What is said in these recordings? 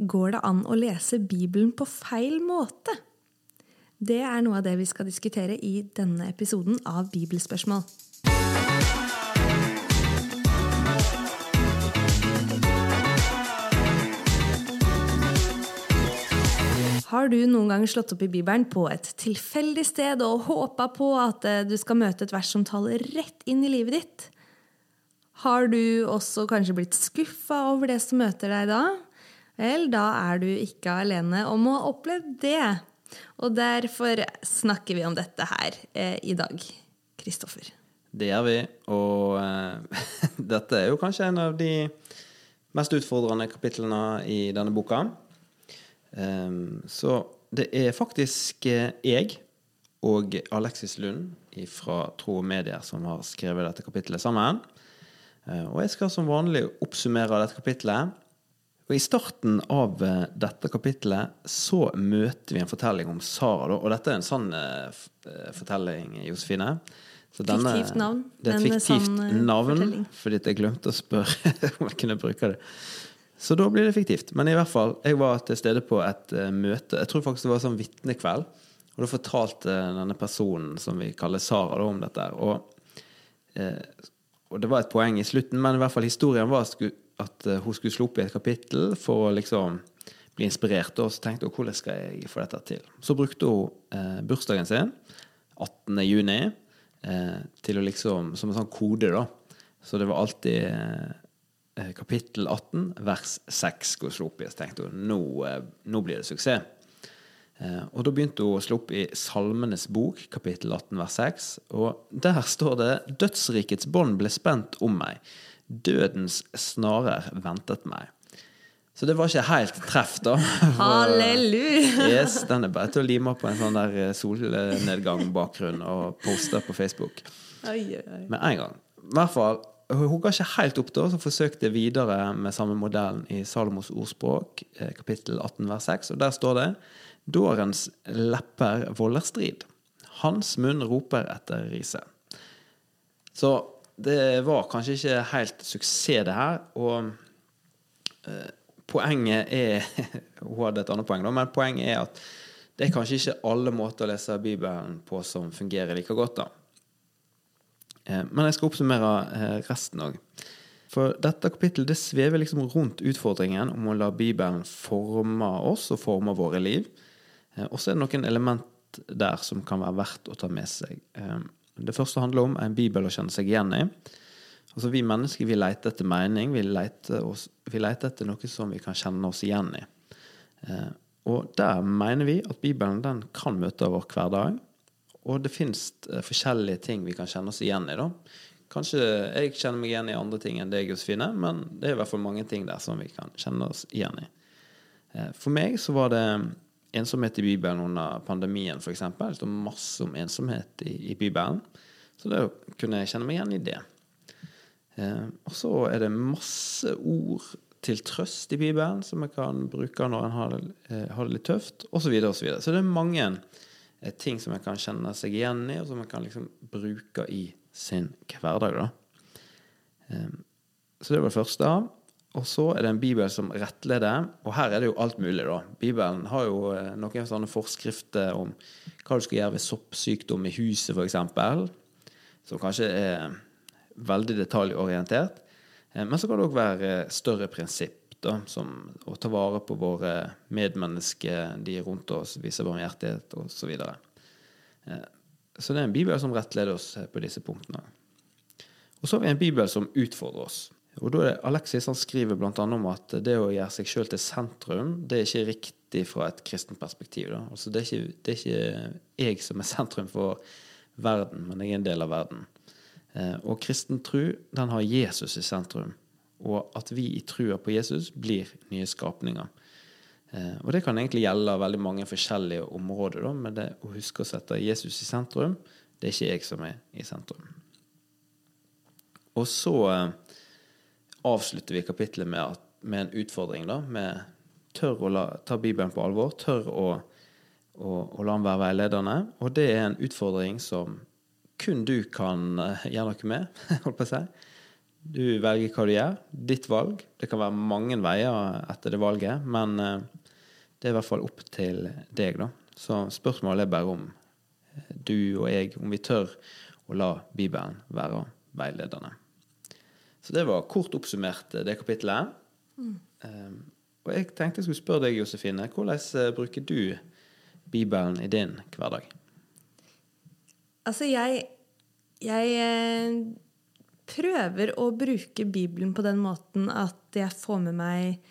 Går det an å lese Bibelen på feil måte? Det er noe av det vi skal diskutere i denne episoden av Bibelspørsmål. Har du noen gang slått opp i Bibelen på et tilfeldig sted og håpa på at eh, du skal møte et vers som taler rett inn i livet ditt? Har du også kanskje blitt skuffa over det som møter deg da? Vel, da er du ikke alene om å ha opplevd det. Og derfor snakker vi om dette her eh, i dag. Kristoffer. Det gjør vi, og eh, dette er jo kanskje en av de mest utfordrende kapitlene i denne boka. Eh, så det er faktisk eh, jeg og Alexis Lund fra Tro og Medier som har skrevet dette kapittelet sammen. Uh, og jeg skal som vanlig oppsummere dette kapittelet. Og I starten av uh, dette kapittelet så møter vi en fortelling om Sara. Og dette er en sann uh, fortelling, Josefine. Så denne, fiktivt navn. Det er et fiktivt sånn, navn, fordi jeg glemte å spørre om jeg kunne bruke det. Så da blir det fiktivt. Men i hvert fall, jeg var til stede på et møte. Jeg tror faktisk det var sånn vitnekveld. Og da fortalte denne personen som vi kaller Sara, da, om dette. Og, uh, og, det var et poeng i slutten, men i hvert fall historien var at uh, hun skulle slå opp i et kapittel for å liksom bli inspirert. Og så tenkte hun hvordan skal jeg få dette til. Så brukte hun bursdagen sin, 18. juni, til å liksom, som en sånn kode, da. Så det var alltid Eh, kapittel 18, vers 6 skulle slå opp i. Så tenkte hun nå, eh, nå blir det suksess. Eh, og da begynte hun å slå opp i Salmenes bok, kapittel 18, vers 6. Og der står det 'Dødsrikets bånd ble spent om meg. Dødens snarer ventet meg'. Så det var ikke helt treff, da. Halleluja! yes, Den er bare til å lime på en sånn der solnedgang-bakgrunn og poste på Facebook. Oi, oi. Med en gang. I hvert fall hun ga ikke helt opp, da, så forsøkte videre med samme modellen i Salomos ordspråk, eh, kapittel 18, vers 6. Og der står det Dårens lepper volder strid. Hans munn roper etter riset. Så det var kanskje ikke helt suksess, det her. Og eh, poenget er Hun hadde et annet poeng, da, men poenget er at det er kanskje ikke alle måter å lese Bibelen på som fungerer like godt. da. Eh, men jeg skal oppsummere eh, resten òg. For dette kapittelet det svever liksom rundt utfordringen om å la Bibelen forme oss og forme våre liv. Eh, og så er det noen element der som kan være verdt å ta med seg. Det første handler om en bibel å kjenne seg igjen i. Altså Vi mennesker vi leter etter mening, vi leter, oss, vi leter etter noe som vi kan kjenne oss igjen i. Og der mener vi at Bibelen den kan møte vår hverdag. Og det finnes eh, forskjellige ting vi kan kjenne oss igjen i. da. Kanskje jeg kjenner meg igjen i andre ting enn deg, Josefine, men det er i hvert fall mange ting der som vi kan kjenne oss igjen i. Eh, for meg så var det ensomhet i Bibelen under pandemien, f.eks. Det står masse om ensomhet i, i, Bibelen. Så da kunne jeg kjenne meg igjen i det. Eh, og så er det masse ord til trøst i Bibelen som jeg kan bruke når en har, har det litt tøft, osv. Så, videre, og så, videre. så det er mange ting som en kan kjenne seg igjen i, og som en kan liksom bruke i sin hverdag. da. Ehm, så det var det første. Og så er det en bibel som rettleder, og her er det jo alt mulig, da. Bibelen har jo eh, noen sånne forskrifter om hva du skal gjøre ved soppsykdom i huset, f.eks., som kanskje er veldig detaljorientert. Ehm, men så kan det òg være større prinsipp da, som å ta vare på våre medmennesker, de rundt oss, vise barmhjertighet osv. Så, videre. Eh, så det er en bibel som rettleder oss på disse punktene. Og så har vi en bibel som utfordrer oss. Og da er det Alexis han skriver bl.a. om at det å gjøre seg sjøl til sentrum, det er ikke riktig fra et kristent perspektiv. Da. Altså det, er ikke, det, er ikke, jeg som er sentrum for verden, men jeg er en del av verden. Eh, og kristen tro, den har Jesus i sentrum og at vi i trua på Jesus blir nye skapninger. Eh, og det kan egentlig gjelde veldig mange forskjellige områder, da, men det å huske å sette Jesus i sentrum, det er ikke jeg som er i sentrum. Og så eh, avslutter vi kapittelet med, at, med, en utfordring, da, med tør å la, ta Bibelen på alvor, tør å, å, å la den være veiledende. Og det er en utfordring som kun du kan uh, gjøre noe med, holdt på å si. Du velger hva du gjør. Ditt valg. Det kan være mange veier etter det valget, men eh, det er i hvert fall opp til deg, da. Så spørsmålet er bare om eh, du og jeg, om vi tør å la Bibelen være veiledende. Så det var kort oppsummert eh, det kapittelet. Mm. Um, og jeg tenkte jeg skulle spørre deg, Josefine, hvordan bruker du Bibelen i din hverdag? Altså, jeg Jeg eh, prøver å bruke Bibelen på den måten at jeg får med meg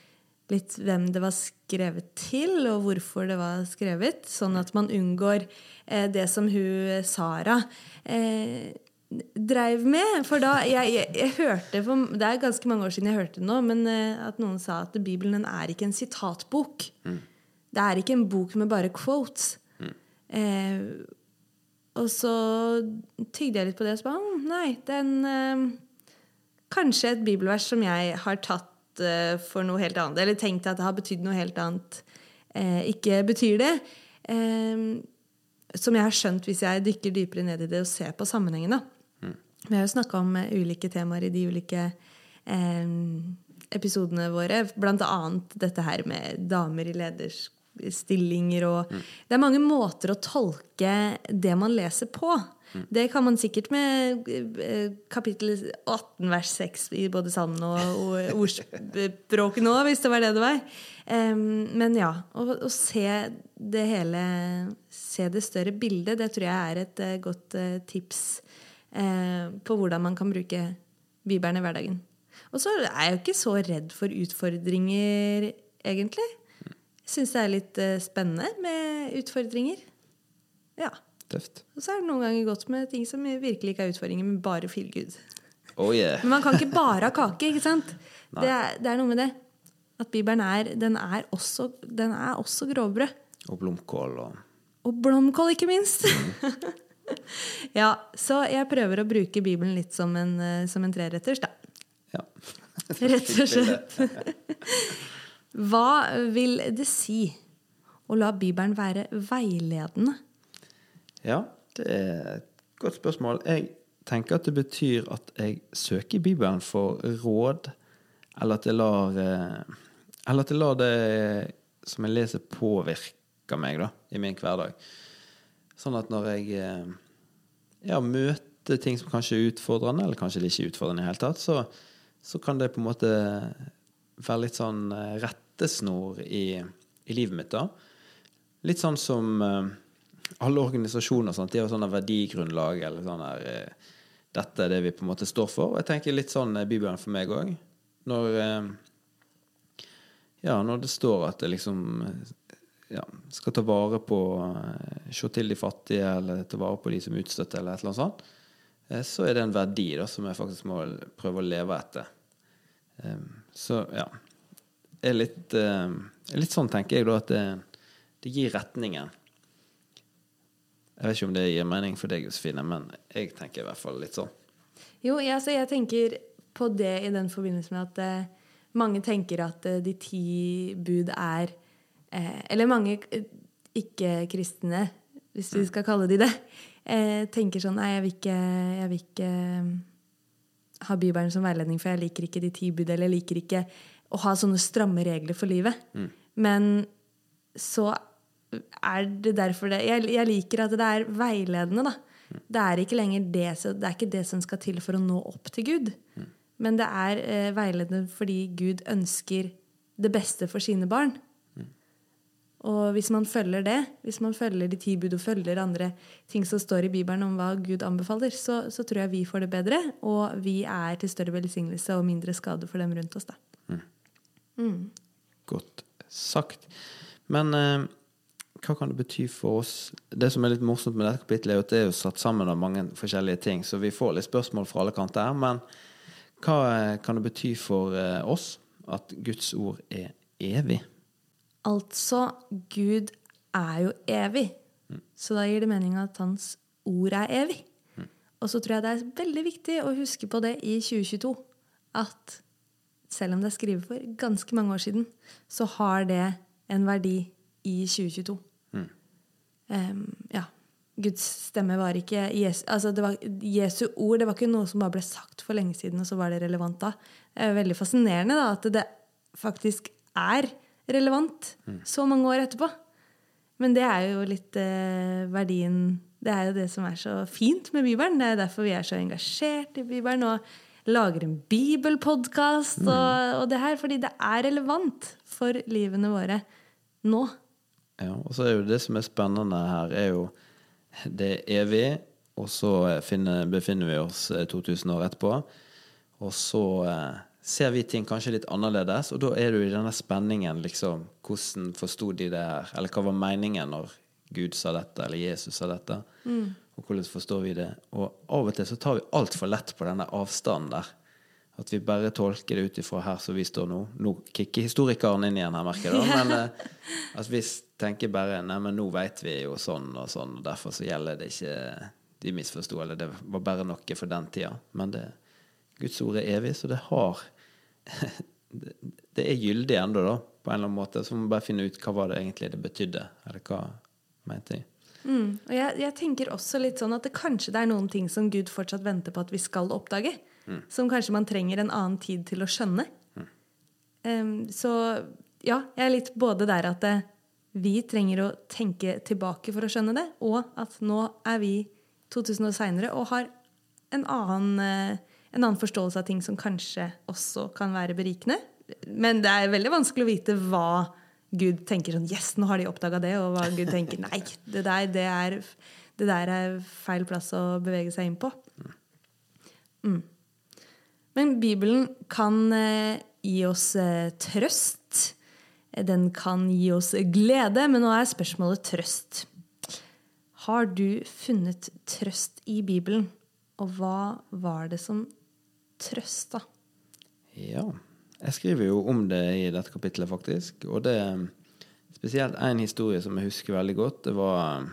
litt hvem det var skrevet til, og hvorfor det var skrevet, sånn at man unngår eh, det som hun Sara eh, dreiv med. For da jeg, jeg, jeg, hørte for, Det er ganske mange år siden jeg hørte det nå, men eh, at noen sa at Bibelen er ikke en sitatbok. Mm. Det er ikke en bok med bare quotes. Mm. Eh, og så tygde jeg litt på det og så bare Nei, den eh, Kanskje et bibelvers som jeg har tatt eh, for noe helt annet, eller tenkt at det har betydd noe helt annet, eh, ikke betyr det. Eh, som jeg har skjønt hvis jeg dykker dypere ned i det og ser på sammenhengen. Mm. Vi har jo snakka om eh, ulike temaer i de ulike eh, episodene våre, blant annet dette her med damer i lederstillinger og mm. Det er mange måter å tolke det man leser på. Mm. Det kan man sikkert med eh, kapittel 18 vers 6 i både Salmen og, ordspråket nå, hvis det var det det var. Men ja, å, se det hele Se det større bildet, det tror jeg er et uh, godt tips på hvordan man kan bruke Bibelen i hverdagen. Og så er jeg jo ikke så redd for utfordringer, egentlig syns det er litt uh, spennende med utfordringer. Ja. Tøft. Og så er det noen ganger godt med ting som virkelig ikke er utfordringer, men bare feel good. Oh, yeah. Men man kan ikke bare ha kake, ikke sant? Det er, det er, noe med det. At Bibelen er, den er også, den er også grovbrød. Og blomkål og Og blomkål, ikke minst. Mm. ja, så jeg prøver å bruke Bibelen litt som en, eh, som en treretters, da. Ja. Rett og slett. Hva vil det si å la Bibelen være veiledende? Ja, det er et godt spørsmål. Jeg tenker at det betyr at jeg søker Bibelen for råd, eller at jeg lar, eh, eller at jeg lar det som jeg leser, påvirke meg da, i min hverdag. Sånn at når jeg eh, ja, møter ting som kanskje er utfordrende, eller kanskje det ikke er utfordrende i det hele tatt, så, så kan det på en måte være litt sånn eh, rettesnor i, i livet mitt. da. Litt sånn som uh, alle organisasjoner. Sant? De har sånne verdigrunnlag eller sånn uh, Dette er det vi på en måte står for. Og jeg tenker litt sånn Bibelen for meg òg. Når Ja, når det står at det liksom ja, skal ta vare på Se til de fattige, eller ta vare på de som er utstøtte, eller et eller annet sånt, så er det en verdi da, som jeg faktisk må prøve å leve etter. Så ja. Er litt, uh, litt sånn, tenker jeg, da, at det, det, gir retningen. Jeg vet ikke om det gir mening for deg, Josefine, men jeg tenker i hvert fall litt sånn. Jo, så jeg tenker på det i den forbindelse med at mange tenker at de ti bud er Eller mange ikke-kristne, hvis vi mm. skal kalle de det, tenker sånn Nei, jeg vil ikke, jeg vil ikke ha Bibelen som veiledning, for jeg liker ikke de ti bud, eller jeg liker ikke å ha sånne stramme regler for livet. Mm. Men så er det derfor det jeg, jeg, liker at det er veiledende, da. Mm. Det er ikke lenger det, det er ikke det som skal til for å nå opp til Gud. Mm. Men det er eh, veiledende fordi Gud ønsker det beste for sine barn. Og hvis man følger det, hvis man følger de ti bud og følger andre ting som står i Bibelen om hva Gud anbefaler, så, så tror jeg vi får det bedre, og vi er til større velsignelse og mindre skade for dem rundt oss. da. Mm. Mm. Godt sagt. Men eh, hva kan det bety for oss? Det som er litt morsomt med dette kapittelet, er at det er jo satt sammen av mange forskjellige ting, så vi får litt spørsmål fra alle kanter. her, Men hva eh, kan det bety for eh, oss at Guds ord er evig? Altså, Gud er jo evig. Mm. Så da gir det mening at hans ord er evig. Mm. Og så tror jeg det er veldig viktig å huske på det i 2022. At selv om det er skrevet for ganske mange år siden, så har det en verdi i 2022. Mm. Um, ja. Guds stemme var ikke Jesu, altså det var, Jesu ord det var ikke noe som bare ble sagt for lenge siden, og så var det relevant da. Det er veldig fascinerende da, at det faktisk er relevant så mange år etterpå. Men det er jo litt eh, verdien Det er jo det som er så fint med Bibelen. Det er derfor vi er så engasjert i Bibelen og lager en bibelpodkast og, og det her. Fordi det er relevant for livene våre nå. Ja, og så er jo det som er spennende her, er jo det er evig, og så finner, befinner vi oss eh, 2000 år etterpå. Og så eh, ser vi ting kanskje litt annerledes, og da er du i denne spenningen, liksom. Hvordan forsto de det her? Eller hva var meningen når Gud sa dette, eller Jesus sa dette? Og hvordan forstår vi det? Og av og til så tar vi altfor lett på denne avstanden der. At vi bare tolker det ut ifra her som vi står nå. Nå kicker historikeren inn igjen her, merker jeg. Men eh, at vi tenker bare Nei, men nå vet vi jo sånn og sånn, og derfor så gjelder det ikke De misforsto, eller det var bare noe for den tida. Men det, Guds ord er evig, så det har det, er gyldig ennå, da, på en eller annen måte. Så må vi bare finne ut hva var det egentlig det betydde, eller hva mente jeg. Mm. Og jeg, jeg tenker også litt sånn at det kanskje det er noen ting som Gud fortsatt venter på at vi skal oppdage. Som kanskje man trenger en annen tid til å skjønne. Em, så ja, jeg er litt både der at det, vi trenger å tenke tilbake for å skjønne det, og at nå er vi 2000 år seinere og har en annen, eh, en annen forståelse av ting som kanskje også kan være berikende. Men det er veldig vanskelig å vite hva Gud tenker sånn Yes, nå har de oppdaga det. Og hva Gud tenker Nei, det der, det er, det der er feil plass å bevege seg inn på. Mm. Men Bibelen kan eh, gi oss eh, trøst. Den kan gi oss glede, men nå er spørsmålet trøst. Har du funnet trøst i Bibelen? Og hva var det som trøsta? Ja. Jeg skriver jo om det i dette kapittelet, faktisk. Og det er spesielt én historie som jeg husker veldig godt. Det var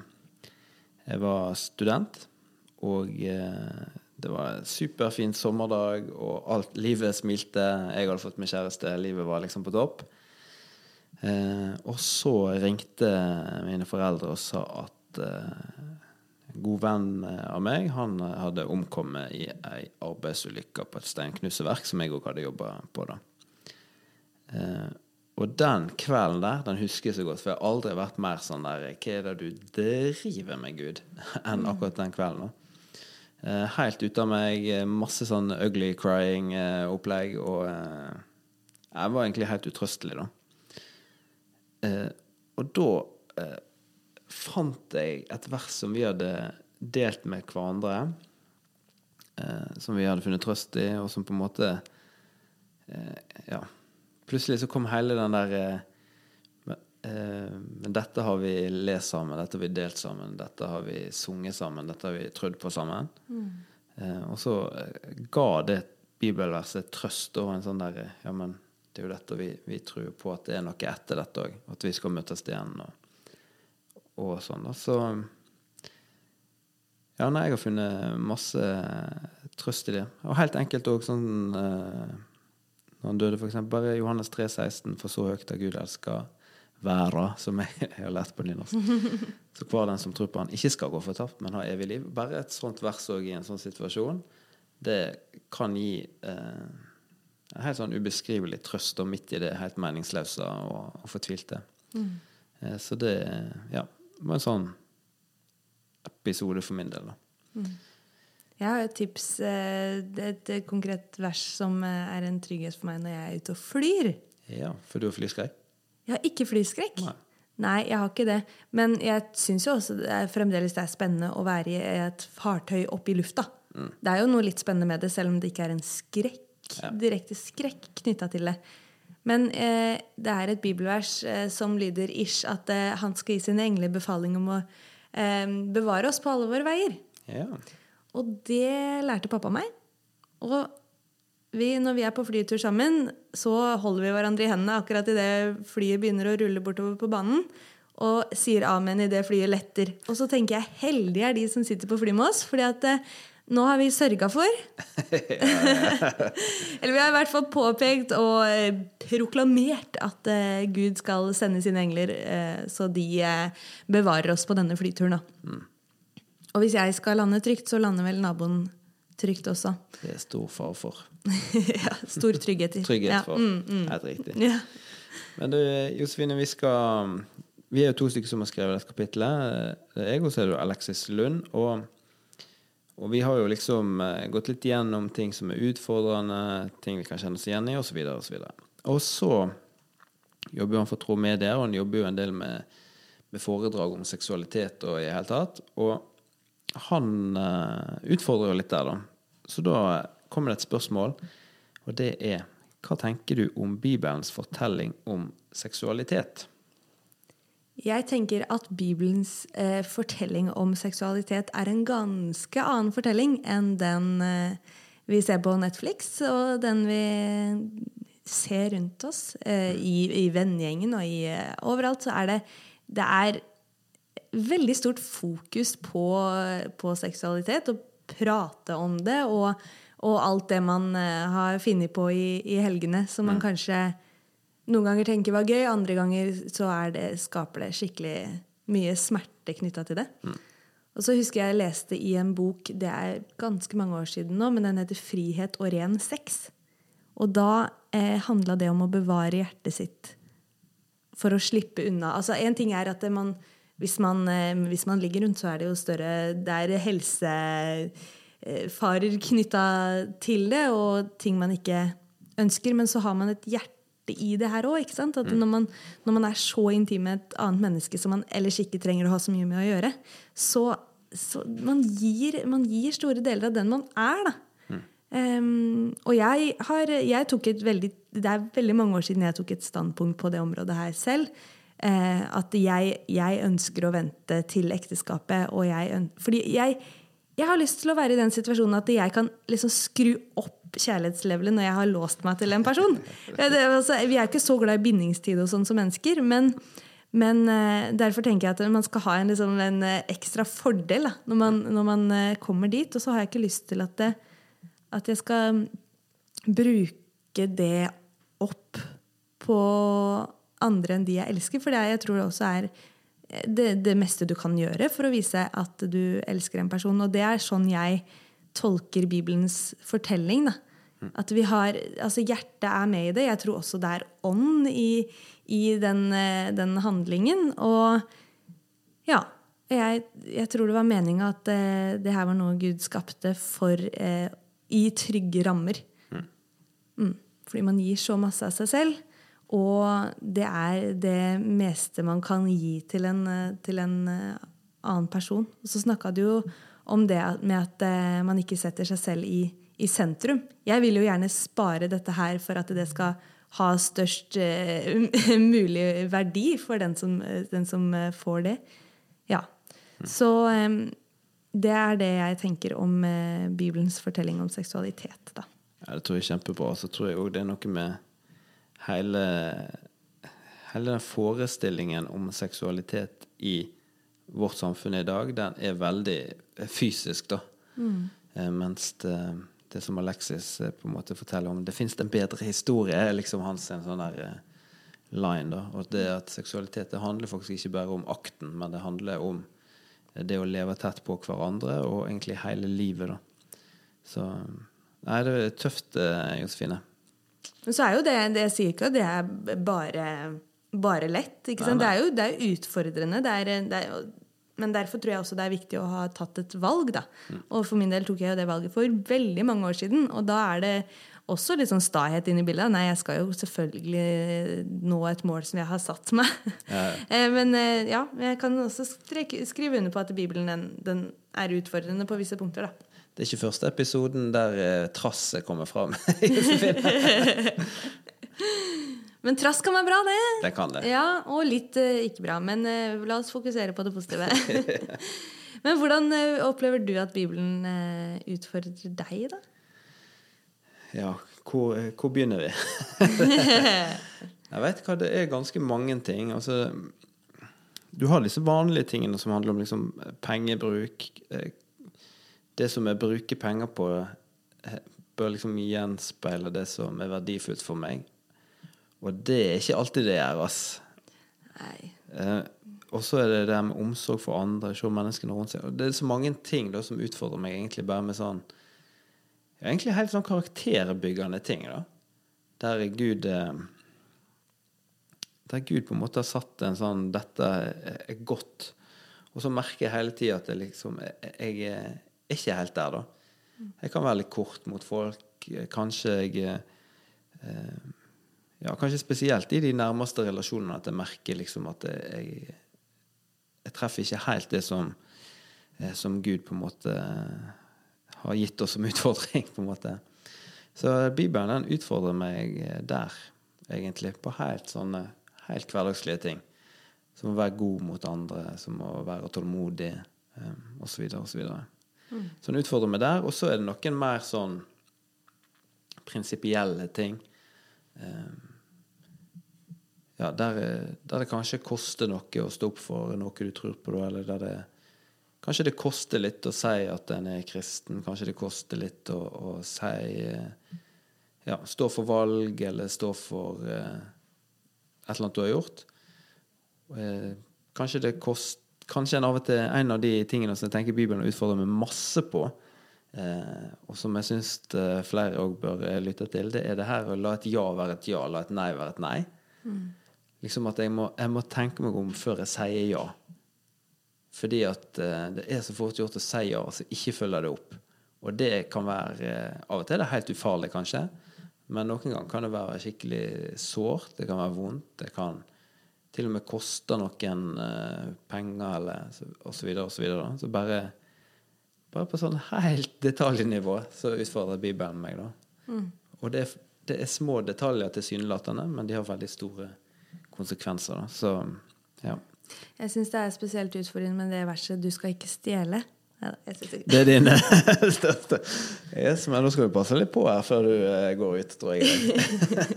Jeg var student, og eh, det var en superfin sommerdag, og alt, livet smilte. Jeg hadde fått meg kjæreste, livet var liksom på topp. Eh, og så ringte mine foreldre og sa at eh, god venn av meg han hadde omkommet i ei arbeidsulykke på et steinknuseverk som jeg òg hadde jobba på. da. Eh, og den kvelden der, den husker jeg så godt, for jeg har aldri vært mer sånn der Hva er det du driver med, Gud? enn akkurat den kvelden. da. Eh, helt ute av meg, eh, masse sånn ugly crying-opplegg, og eh, jeg var egentlig helt utrøstelig, da. Eh, og da eh, fant jeg et vers som vi hadde delt med hverandre, eh, som vi hadde funnet trøst i, og som på en måte eh, Ja. Plutselig så kom hele den der eh, men, eh, dette har vi lest sammen, dette har vi delt sammen, dette har vi sunget sammen, dette har vi trodd på sammen. Mm. og så eh, ga det bibelverset trøst og en sånn der Ja, men det er jo dette vi, vi tror på, at det er noe etter dette òg. At vi skal møtes igjen og, og sånn. da. Så ja, nei, jeg har funnet masse trøst i det. Og helt enkelt òg sånn eh, Når han døde, for eksempel. Bare Johannes 3,16, for så høyt av Gud elska verda, som jeg, har lært på nynorsk. Så hver den som tror på han, ikke skal gå fortapt, men ha evig liv. Bare et sånt vers òg i en sånn situasjon, det kan gi eh, en helt sånn ubeskrivelig trøst og midt i det helt meningsløse og, og fortvilte. Eh, så det ja, var en sånn episode for min del. da. Jeg har et tips. eh, det Et konkret vers som eh, er en trygghet for meg når jeg er ute og flyr. Ja, for du har flyskrekk? Jeg har ikke flyskrekk. Nei. Nei, jeg har ikke det. Men jeg syns jo også det er, fremdeles det er spennende å være i et fartøy oppe i lufta. Det er jo noe litt spennende med det, selv om det ikke er en skrekk, Ja. direkte skrekk knytta til det. Men eh, det er et bibelvers eh, som lyder ish at eh, han skal gi sine engler befaling om å eh, bevare oss på alle våre veier. Ja. Og det lærte pappa meg. Og vi, når vi er på flytur sammen, så holder vi hverandre i hendene akkurat idet flyet begynner å rulle bortover på banen. Og sier amen idet flyet letter. Og så tenker jeg heldige er de som sitter på fly med oss, fordi at eh, nå har vi sørga for Eller vi har i hvert fall påpekt og eh, proklamert at eh, Gud skal sende sine engler, eh, så de bevarer oss på denne flyturen. Mm. Og hvis jeg skal lande trygt, så lander vel naboen trygt også. Det er stor fare for. ja, stor trygghet i. Trygghet Ja, for. mm, mm. Helt riktig. Ja. Men du, Josefine, vi skal Vi er jo to stykker som har skrevet dette kapittelet. Det er jeg, og så er det Alexis Lund. Og, og vi har jo liksom eh, gått litt gjennom ting som er utfordrende, ting vi kan kjenne oss igjen i, osv. Og, så videre. og så jobber han for Tro Medier, og han jobber jo en del med, med foredrag om seksualitet og i det hele tatt. Og han eh, utfordrer jo litt der, da. Så da kommer det et spørsmål, og det er hva tenker du om Bibelens fortelling om seksualitet? Jeg tenker at Bibelens eh, fortelling om seksualitet er en ganske annen fortelling enn den eh, vi ser på Netflix, og den vi ser rundt oss eh, i, i vennegjengen og i, eh, overalt. Så er det, det er veldig stort fokus på, på seksualitet, og prate om det, og, og alt det man eh, har funnet på i, i helgene, som man kanskje noen ganger tenker var gøy, andre ganger så er det, skaper det skikkelig mye smerte knytta til det. Og så husker jeg jeg leste i en bok, det er ganske mange år siden nå, men den heter 'Frihet og ren sex'. Og da eh, handla det om å bevare hjertet sitt for å slippe unna. Altså En ting er at man, hvis, man, eh, hvis man ligger rundt, så er det jo større Det er helsefarer knytta til det, og ting man ikke ønsker. Men så har man et hjerte i det her òg. At når, man, når man er så intim med et annet menneske som man ellers ikke trenger å ha så mye med å gjøre, så, så man, gir, man gir store deler av den man er, da. Um, og jeg har jeg tok et veldig, Det er veldig mange år siden jeg tok et standpunkt på det området her selv. Uh, at jeg, jeg ønsker å vente til ekteskapet. Og jeg, fordi jeg, jeg har lyst til å være i den situasjonen at jeg kan liksom skru opp kjærlighetslevelet når jeg har låst meg til en person. Altså, vi er ikke så glad i bindingstid og sånn som mennesker, men, men eh, derfor tenker jeg at man skal ha en, liksom, en eh, ekstra fordel da, når man, når man eh, kommer dit. Og så har jeg ikke lyst til at, det, at jeg skal bruke det opp på andre enn de jeg elsker. For det jeg tror det også er det, det meste du kan gjøre for å vise at du elsker en person. Og det er sånn jeg tolker Bibelens fortelling. da. At vi har, altså Hjertet er med i det. Jeg tror også det er ånd i, i den, eh, den handlingen. Og ja. Jeg, jeg tror det var meninga at eh, det her var noe Gud skapte for eh, i trygge rammer. Mm. Fordi man gir så masse av seg selv. Og det er det meste man kan gi til en, eh, til en eh, annen person. Og så snakka du jo om det med at eh, man ikke setter seg selv i, i sentrum. Jeg vil jo gjerne spare dette her for at det skal ha størst uh, mulig verdi for den som, den som eh, får det. Ja. Så um, det er det jeg tenker om uh, Bibelens fortelling om seksualitet, da. Ja, det tror jeg er kjempebra. Så tror jeg òg det er noe med hele, hele den forestillingen om seksualitet i vårt samfunn i dag, den er veldig fysisk, da. Mm. mens det, det som Alexis eh, på en måte forteller om Det fins en bedre historie, er liksom hans en sånn der eh, line. da, Og det at seksualitet det handler faktisk ikke bare om akten, men det handler om eh, det å leve tett på hverandre, og egentlig hele livet, da. Så Nei, det er tøft, eh, Josefine. Men så er jo det, det jeg sier ikke at det er bare, bare lett. Ikke sant? Det, er jo, det er jo utfordrende. Det er, det er, men derfor tror jeg også det er viktig å ha tatt et valg. Da. Og for min del tok jeg jo det valget for veldig mange år siden. Og da er det også litt sånn stahet inn i bildet. Nei, jeg skal jo selvfølgelig nå et mål som jeg har satt meg. Eh, men eh, ja, jeg kan også skrive under på at Bibelen den, den er utfordrende på visse punkter. da. Det er ikke første episoden der eh, trasset kommer fram. Men trass kan være bra, det. Det kan det. Ja, Og litt uh, ikke bra. Men uh, la oss fokusere på det positive. men hvordan uh, opplever du at Bibelen utfordrer deg, da? Ja, hvor, hvor begynner vi? jeg vet hva, det er ganske mange ting. Altså, du har disse vanlige tingene som handler om liksom, pengebruk. Det som jeg bruker penger på, bør liksom gjenspeile det som er verdifullt for meg. Og det er ikke alltid det gjøres. Nei. Eh, og så er det det med omsorg for andre, se menneskene rundt seg. Og det er så mange ting da, som utfordrer meg egentlig bare med sånn ja, Egentlig helt sånn karakterbyggende ting, da. Der Gud eh, Der Gud på en måte har satt en sånn Dette er godt. Og så merker jeg hele tida at jeg liksom Jeg er ikke helt der, da. Jeg kan være litt kort mot folk. Kanskje jeg eh, Ja, kanskje spesielt i de nærmeste relasjonene at jeg merker liksom at jeg jeg treffer ikke helt det som, eh, som Gud på en måte har gitt oss som utfordring. på en måte. Så Bibelen den utfordrer meg der, egentlig, på helt sånne helt hverdagslige ting. Som å være god mot andre, som å være tålmodig, osv. osv. Mm. Så den utfordrer meg der. Og så er det noen mer sånn prinsipielle ting. Um, ja, der, der, det kanskje koster noe å stå opp for noe du tror på, eller der det Kanskje det koster litt å si at en er kristen. Kanskje det koster litt å, å si Ja, stå for valg, eller stå for eh, et eller annet du har gjort. Eh, kanskje det kost, Kanskje en av og til en av de tingene som jeg tenker Bibelen utfordrer meg masse på, eh, og som jeg syns eh, flere òg bør lytte til, det er det her å la et ja være et ja, la et nei være et nei. Mm. Liksom at jeg må, jeg må, tenke meg om før jeg sier ja. Fordi at uh, det er så fort gjort å si ja, og så ikke følge det opp. Og det kan være uh, Av og til er det helt ufarlig, kanskje. Men noen ganger kan det være skikkelig sårt. Det kan være vondt. Det kan til og med koste noen uh, penger, eller osv. og så videre og så. Så bare, bare på sånn helt detaljnivå så utfordrer Bibelen meg, da. Mm. Og det, det, er små detaljer tilsynelatende, men de har veldig store konsekvenser. Da. Så ja. Jeg syns det er spesielt utfordrende med det verset 'du skal ikke stjele'. Ja, det er din største Yes, men nå skal vi passe litt på her før du eh, går ut, tror jeg.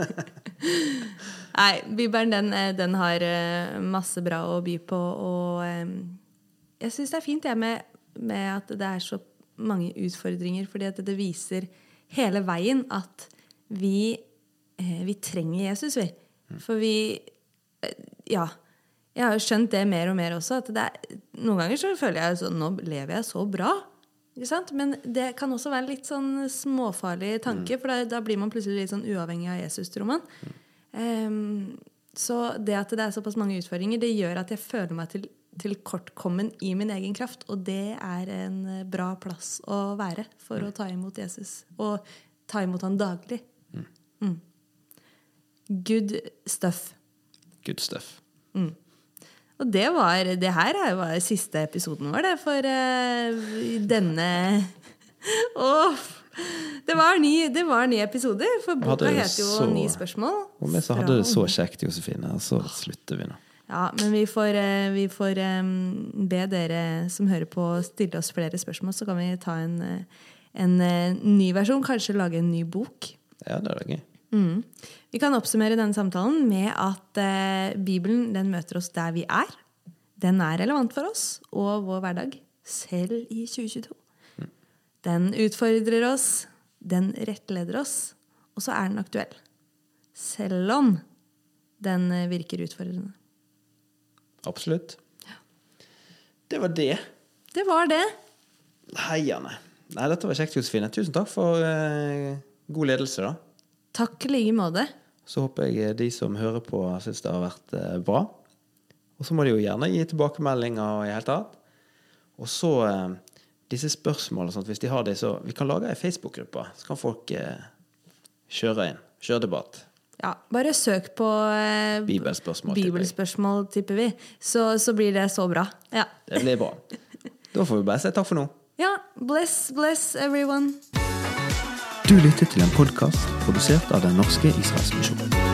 Nei, Bibelen den, eh, den, har eh, masse bra å by på, og jeg syns det er fint jeg, med, med, at det er så mange utfordringer, fordi at det viser hele veien at vi, vi trenger Jesus, vi. Mm. For vi ja. Jeg har jo skjønt det mer og mer også. at er, Noen ganger så føler jeg sånn Nå lever jeg så bra. Men det kan også være litt sånn småfarlig tanke, mm. for da, da, blir man plutselig litt sånn uavhengig av Jesus, tror man. Mm. Um, så det at det er såpass mange utfordringer, det gjør at jeg føler meg til, tilkortkommen i min egen kraft. Og det er en bra plass å være for mm. å ta imot Jesus. Og ta imot han daglig. Mm. mm. Good stuff. Good stuff. Mm. Og det var Det her var siste episoden vår, det, for uh, denne oh, det var, ni, det var ni episoder, for boka heter jo så, 'Ni spørsmål'. Og vi så hadde det så kjekt, Josefine. Og så slutter vi nå. Ja, men vi får, eh, vi får um, be dere som hører på, stille oss flere spørsmål, så kan vi ta en, en, en ny versjon. Kanskje lage en ny bok. Ja, det er da gøy. Mm. Vi kan oppsummere denne samtalen med at eh, Bibelen den møter oss der vi er. Den er relevant for oss og vår hverdag, selv i 2022. Mm. Den utfordrer oss, den rettleder oss, og så er den aktuell. Selv om den eh, virker utfordrende. Absolutt. Ja. Det var det. Det var det. Heiane. Nei, dette var kjekt, Josefine. Tusen takk for eh, god ledelse, da. Takk i like måte. Så håper jeg de som hører på, syns det har vært eh, bra. Og så må de jo gjerne gi tilbakemeldinger i hele tatt. Og så eh, disse spørsmålene, sånn hvis de har det, så vi kan lage ei Facebook-gruppe. Så kan folk eh, kjøre inn. Kjøre debatt. Ja, bare søk på eh, Bibelspørsmål, Bibelspørsmål, tipper vi. Så, så, blir det så bra. Ja. Det blir bra. Da får vi bare si takk for nå. Ja. Bless, bless everyone. Du lytter til en podkast produsert av Den norske Israelsmisjonen.